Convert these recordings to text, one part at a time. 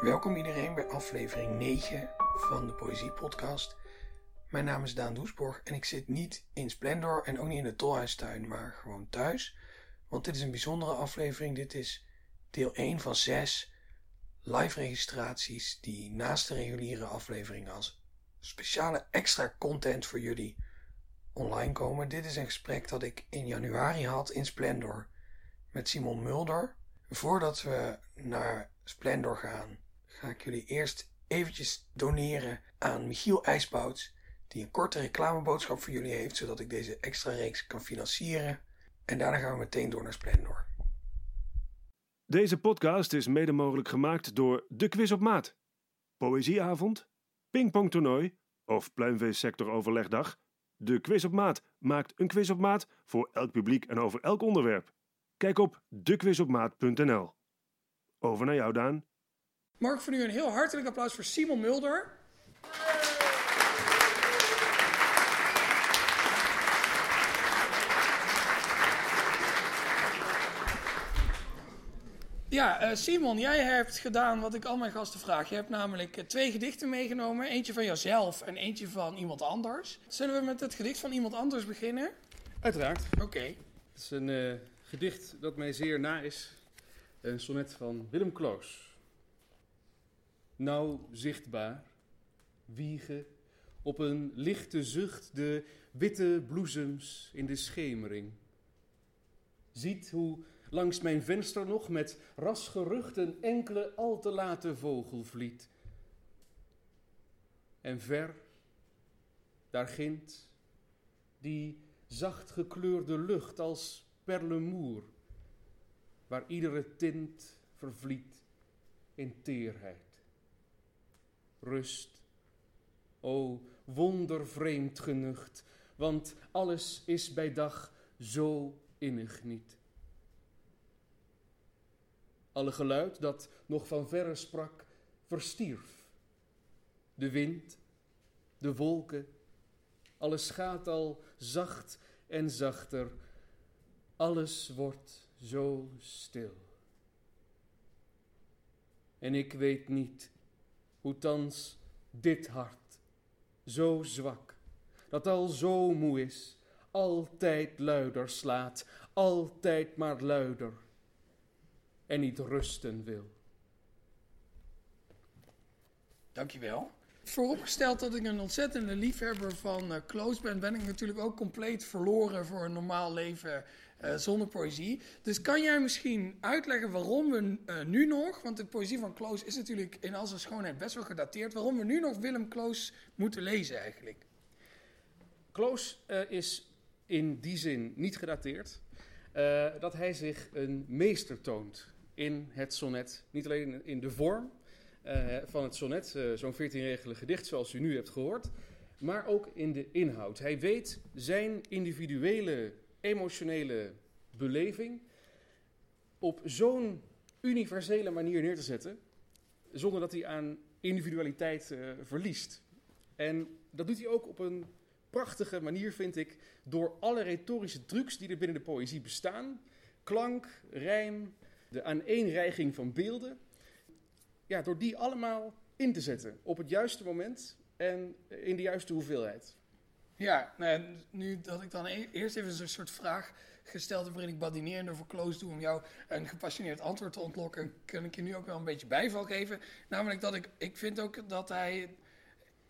Welkom iedereen bij aflevering 9 van de Poëzie Podcast. Mijn naam is Daan Doesborg en ik zit niet in Splendor en ook niet in de Tolhuistuin, maar gewoon thuis. Want dit is een bijzondere aflevering. Dit is deel 1 van 6 live registraties die naast de reguliere afleveringen als speciale extra content voor jullie online komen. Dit is een gesprek dat ik in januari had in Splendor met Simon Mulder. Voordat we naar Splendor gaan, ga ik jullie eerst eventjes doneren aan Michiel IJsbouts, die een korte reclameboodschap voor jullie heeft, zodat ik deze extra reeks kan financieren. En daarna gaan we meteen door naar Splendor. Deze podcast is mede mogelijk gemaakt door De Quiz op Maat, Poëzieavond, Pingpongtoernooi of Pluimveesectoroverlegdag. De Quiz op Maat maakt een quiz op maat voor elk publiek en over elk onderwerp. Kijk op dequizopmaat.nl. Over naar jou, Daan. Mag ik voor nu een heel hartelijk applaus voor Simon Mulder. Ja, uh, Simon, jij hebt gedaan wat ik al mijn gasten vraag. Je hebt namelijk uh, twee gedichten meegenomen. Eentje van jezelf en eentje van iemand anders. Zullen we met het gedicht van iemand anders beginnen? Uiteraard. Oké. Het is een uh, gedicht dat mij zeer na is. Een sonnet van Willem Kloos. Nauw zichtbaar, wiegen op een lichte zucht de witte bloesems in de schemering. Ziet hoe langs mijn venster nog met ras gerucht een enkele al te late vogel vliet. En ver, daar ginds, die zacht gekleurde lucht als perlemoer, waar iedere tint vervliet in teerheid. Rust, o wondervreemd genucht, want alles is bij dag zo innig niet. Alle geluid dat nog van verre sprak, verstierf. De wind, de wolken, alles gaat al zacht en zachter. Alles wordt zo stil. En ik weet niet hoe thans dit hart, zo zwak, dat al zo moe is, altijd luider slaat, altijd maar luider en niet rusten wil. Dankjewel. Vooropgesteld dat ik een ontzettende liefhebber van uh, Close ben, ben ik natuurlijk ook compleet verloren voor een normaal leven uh, zonder poëzie. Dus kan jij misschien uitleggen waarom we uh, nu nog, want de poëzie van Close is natuurlijk in al zijn schoonheid best wel gedateerd, waarom we nu nog Willem Close moeten lezen eigenlijk? Close is in die zin niet gedateerd dat hij zich een meester toont in het sonnet. Niet alleen in de vorm uh, van het sonnet, uh, zo'n 14-regelig gedicht zoals u nu hebt gehoord, maar ook in de inhoud. Hij weet zijn individuele, emotionele beleving op zo'n universele manier neer te zetten, zonder dat hij aan individualiteit uh, verliest. En dat doet hij ook op een prachtige manier, vind ik, door alle retorische trucs die er binnen de poëzie bestaan. Klank, rijm, de aaneenreiging van beelden. Ja, door die allemaal in te zetten op het juiste moment en in de juiste hoeveelheid. Ja, nou, nu dat ik dan e eerst even een soort vraag gesteld heb waarin ik badinerende voor Close doe om jou een gepassioneerd antwoord te ontlokken, kan ik je nu ook wel een beetje bijval geven. Namelijk dat ik, ik vind ook dat hij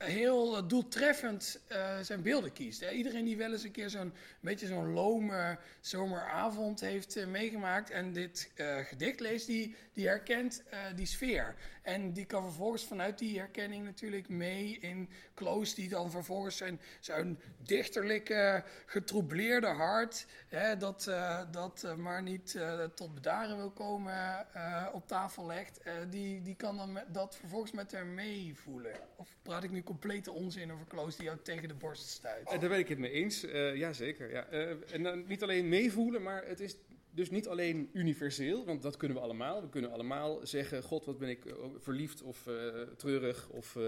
heel doeltreffend uh, zijn beelden kiest. Iedereen die wel eens een keer zo'n beetje zo'n lome zomeravond heeft uh, meegemaakt en dit gedicht leest, die, die herkent die sfeer. En die kan vervolgens vanuit die herkenning natuurlijk mee in Close, die dan vervolgens zijn, zijn dichterlijke, getroubleerde hart, hè, dat, dat maar niet tot bedaren wil komen, op tafel legt. die, die kan dan dat vervolgens met hem meevoelen. Of praat ik nu complete onzin over Kloos die jou tegen de borst stuit. Uh, daar ben ik het mee eens, uh, jazeker. Ja. Uh, en dan niet alleen meevoelen, maar het is dus niet alleen universeel, want dat kunnen we allemaal. We kunnen allemaal zeggen, god wat ben ik verliefd of treurig. Of,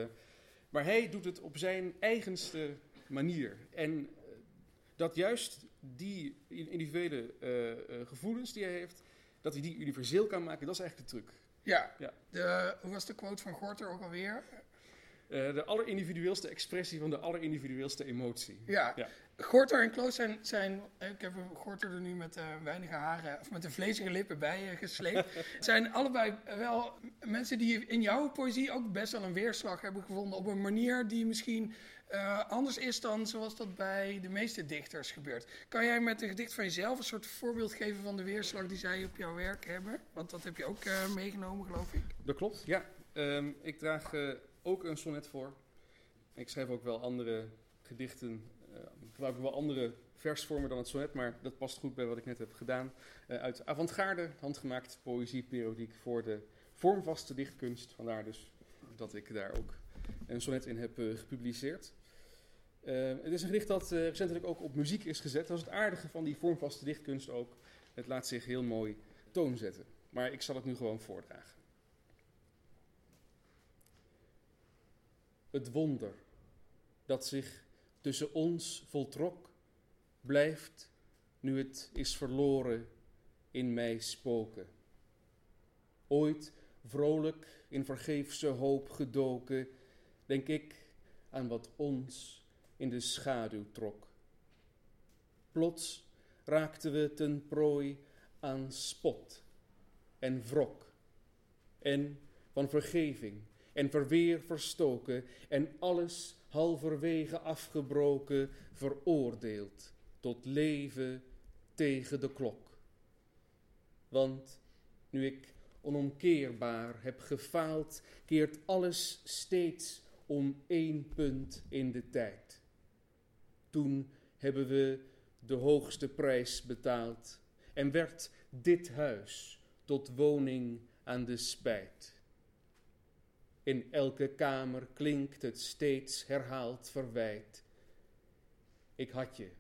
maar hij doet het op zijn eigenste manier. En dat juist die individuele gevoelens die hij heeft, dat hij die universeel kan maken, dat is eigenlijk de truc. Ja. Ja. De, hoe was de quote van Gorter ook alweer? Eh, de allerindividueelste expressie van de allerindividueelste emotie. Ja. Ja. Gorter en Kloos zijn, zijn, ik heb Gorter er nu met uh, weinige haren, of met de vlezige lippen bij uh, gesleept. zijn allebei wel mensen die in jouw poëzie ook best wel een weerslag hebben gevonden op een manier die misschien anders is dan zoals dat bij de meeste dichters gebeurt. Kan jij met een gedicht van jezelf een soort voorbeeld geven van de weerslag die zij op jouw werk hebben? Want dat heb je ook meegenomen, geloof ik. Dat klopt, ja. Um, ik draag ook een sonnet voor. Ik schrijf ook wel andere gedichten uh, gebruik wel andere versvormen dan het sonnet, maar dat past goed bij wat ik net heb gedaan. Uh, uit avant-garde, handgemaakt poëzie, periodiek voor de vormvaste dichtkunst. Vandaar dus dat ik daar ook een sonnet in heb uh, gepubliceerd. het is een gedicht dat recentelijk ook op muziek is gezet. Dat is het aardige van die vormvaste dichtkunst ook. Het laat zich heel mooi toonzetten. Maar ik zal het nu gewoon voordragen. Het wonder dat zich tussen ons voltrok, blijft, nu het is verloren, in mij spoken. Ooit vrolijk in vergeefse hoop gedoken, denk ik aan wat ons in de schaduw trok. Plots raakten we ten prooi aan spot en wrok en van vergeving en verweer verstoken en alles halverwege afgebroken, veroordeeld tot leven tegen de klok. Want nu ik onomkeerbaar heb gefaald, keert alles steeds om één punt in de tijd. Toen hebben we de hoogste prijs betaald en werd dit huis tot woning aan de spijt. In elke kamer klinkt het steeds herhaald verwijt. Ik had je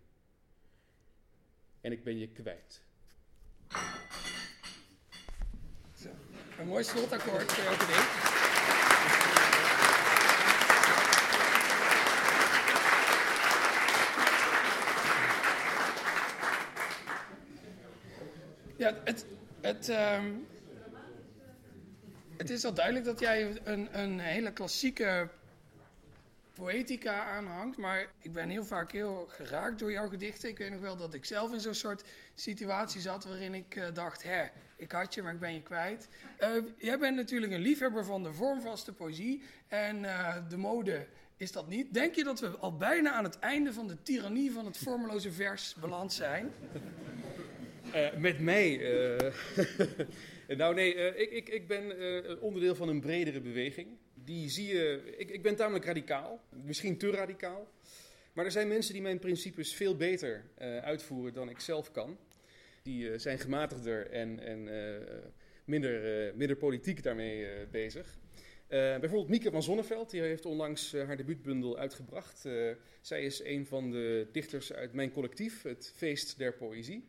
en ik ben je kwijt. Zo, een mooi slotakkoord voor elke ding. Ja, het, het, um, het is al duidelijk dat jij een, een hele klassieke poëtica aanhangt, maar ik ben heel vaak heel geraakt door jouw gedichten. Ik weet nog wel dat ik zelf in zo'n soort situatie zat waarin ik uh, dacht, hè, ik had je, maar ik ben je kwijt. Uh, jij bent natuurlijk een liefhebber van de vormvaste poëzie en uh, de mode is dat niet. Denk je dat we al bijna aan het einde van de tirannie van het vormeloze vers beland zijn? met mij Nou nee, uh, ik, ik, ik ben uh, onderdeel van een bredere beweging. Die zie je, ik, ik ben tamelijk radicaal, misschien te radicaal. Maar er zijn mensen die mijn principes veel beter uitvoeren dan ik zelf kan. Die zijn gematigder en, en minder, minder politiek daarmee bezig. bijvoorbeeld Mieke van Zonneveld, die heeft onlangs haar debuutbundel uitgebracht. zij is een van de dichters uit mijn collectief, het Feest der Poëzie.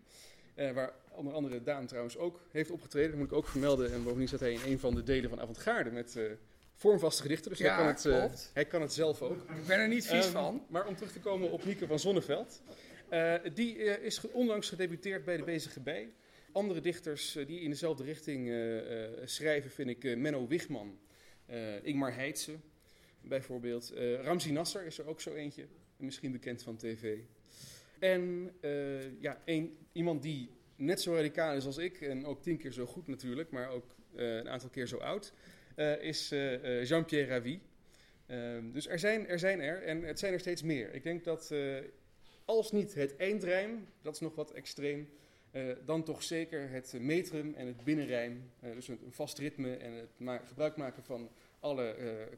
waar onder andere Daan trouwens ook heeft opgetreden. Dat moet ik ook vermelden. En bovendien zat hij in een van de delen van Avantgarde met uh, vormvaste gedichten. Dus ja, hij, kan het, uh, hij kan het zelf ook. Ik ben er niet vies um, van. Maar om terug te komen op Mieke van Zonneveld. Uh, die is onlangs gedebuteerd bij de Bezige Bij. Andere dichters die in dezelfde richting schrijven vind ik Menno Wigman, Ingmar Heitse bijvoorbeeld. Ramzi Nasser is er ook zo eentje, misschien bekend van tv. En ja, een, iemand die net zo radicaal is als ik, en ook tien keer zo goed natuurlijk, maar ook uh, een aantal keer zo oud, uh, is uh, Jean-Pierre Ravi. Ehm, dus er zijn, er zijn er, en het zijn er steeds meer. Ik denk dat als niet het eindrijm, dat is nog wat extreem, dan toch zeker het metrum en het binnenrijm, dus een, vast ritme en het gebruik maken van alle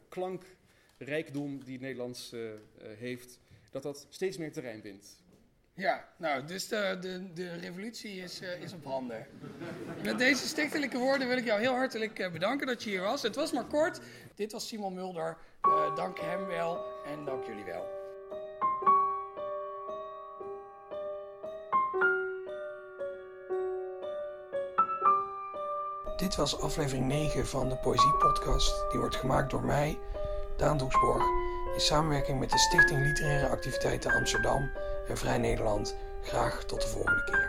klankrijkdom die het Nederlands heeft, dat dat steeds meer terrein wint. Ja, nou, dus de, de, de revolutie is, uh, is op handen. Met deze stichtelijke woorden wil ik jou heel hartelijk uh, bedanken dat je hier was. Het was maar kort. Dit was Simon Mulder. Uh, dank hem wel en dank jullie wel. Dit was aflevering 9 van de Poëzie Podcast. Die wordt gemaakt door mij, Daan Doeksborg, in samenwerking met de Stichting Literaire Activiteiten Amsterdam en Vrij Nederland. Graag tot de volgende keer.